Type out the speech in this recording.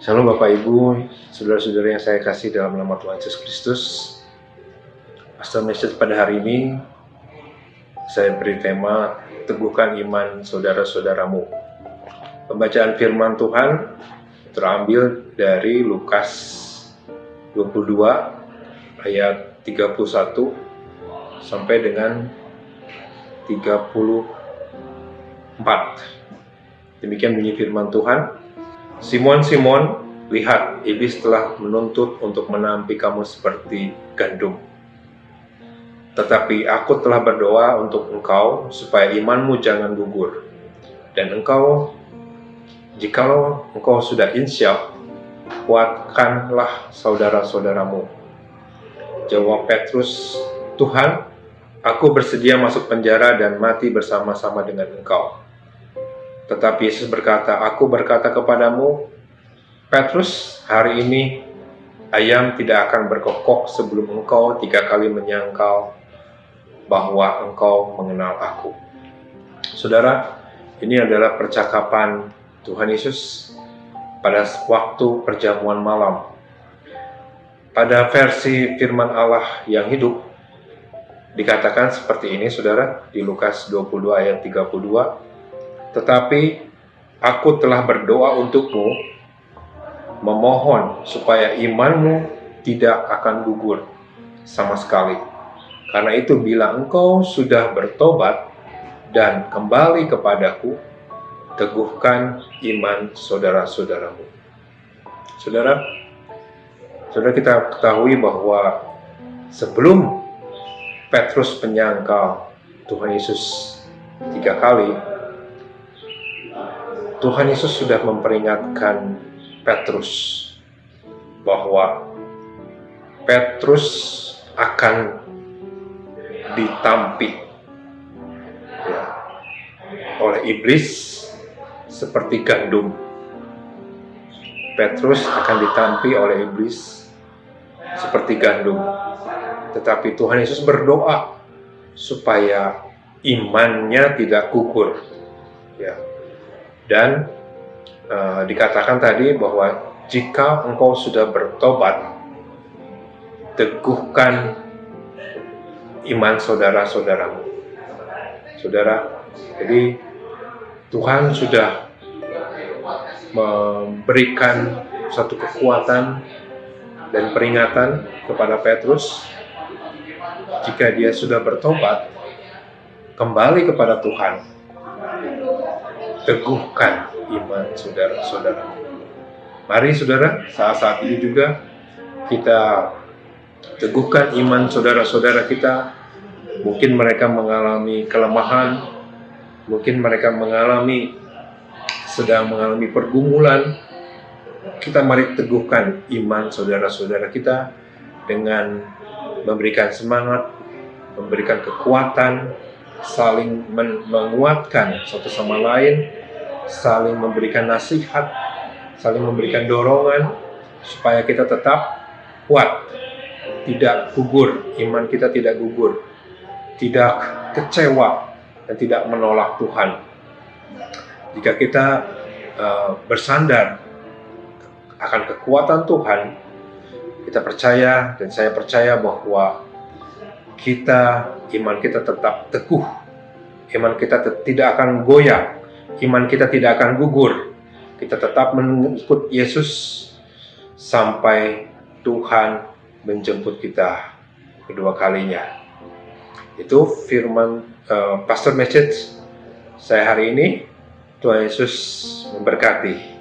Shalom Bapak Ibu, saudara-saudara yang saya kasih dalam nama Tuhan Yesus Kristus. Pastor message pada hari ini saya beri tema Teguhkan Iman Saudara-saudaramu. Pembacaan firman Tuhan terambil dari Lukas 22 ayat 31 sampai dengan 34. Demikian bunyi firman Tuhan. Simon, Simon, lihat, iblis telah menuntut untuk menampi kamu seperti gandum. Tetapi aku telah berdoa untuk engkau supaya imanmu jangan gugur. Dan engkau, jikalau engkau sudah insya, kuatkanlah saudara-saudaramu. Jawab Petrus, Tuhan, aku bersedia masuk penjara dan mati bersama-sama dengan engkau. Tetapi Yesus berkata, Aku berkata kepadamu, Petrus, hari ini ayam tidak akan berkokok sebelum engkau tiga kali menyangkal bahwa engkau mengenal aku. Saudara, ini adalah percakapan Tuhan Yesus pada waktu perjamuan malam. Pada versi firman Allah yang hidup, dikatakan seperti ini, saudara, di Lukas 22 ayat 32, tetapi aku telah berdoa untukmu, memohon supaya imanmu tidak akan gugur sama sekali. Karena itu bila engkau sudah bertobat dan kembali kepadaku, teguhkan iman saudara-saudaramu. Saudara, saudara kita ketahui bahwa sebelum Petrus menyangkal Tuhan Yesus tiga kali, Tuhan Yesus sudah memperingatkan Petrus bahwa Petrus akan ditampi ya, oleh iblis seperti gandum. Petrus akan ditampi oleh iblis seperti gandum. Tetapi Tuhan Yesus berdoa supaya imannya tidak gugur. Ya, dan uh, dikatakan tadi bahwa jika engkau sudah bertobat, teguhkan iman saudara-saudaramu. Saudara, jadi Tuhan sudah memberikan satu kekuatan dan peringatan kepada Petrus jika dia sudah bertobat kembali kepada Tuhan teguhkan iman saudara-saudara. Mari saudara, saat-saat ini juga kita teguhkan iman saudara-saudara kita. Mungkin mereka mengalami kelemahan, mungkin mereka mengalami sedang mengalami pergumulan. Kita mari teguhkan iman saudara-saudara kita dengan memberikan semangat, memberikan kekuatan, saling menguatkan satu sama lain, saling memberikan nasihat, saling memberikan dorongan supaya kita tetap kuat, tidak gugur, iman kita tidak gugur, tidak kecewa dan tidak menolak Tuhan. Jika kita uh, bersandar akan kekuatan Tuhan, kita percaya dan saya percaya bahwa kita iman kita tetap teguh, iman kita tidak akan goyah, iman kita tidak akan gugur. Kita tetap mengikut Yesus sampai Tuhan menjemput kita kedua kalinya. Itu firman uh, pastor message saya hari ini. Tuhan Yesus memberkati.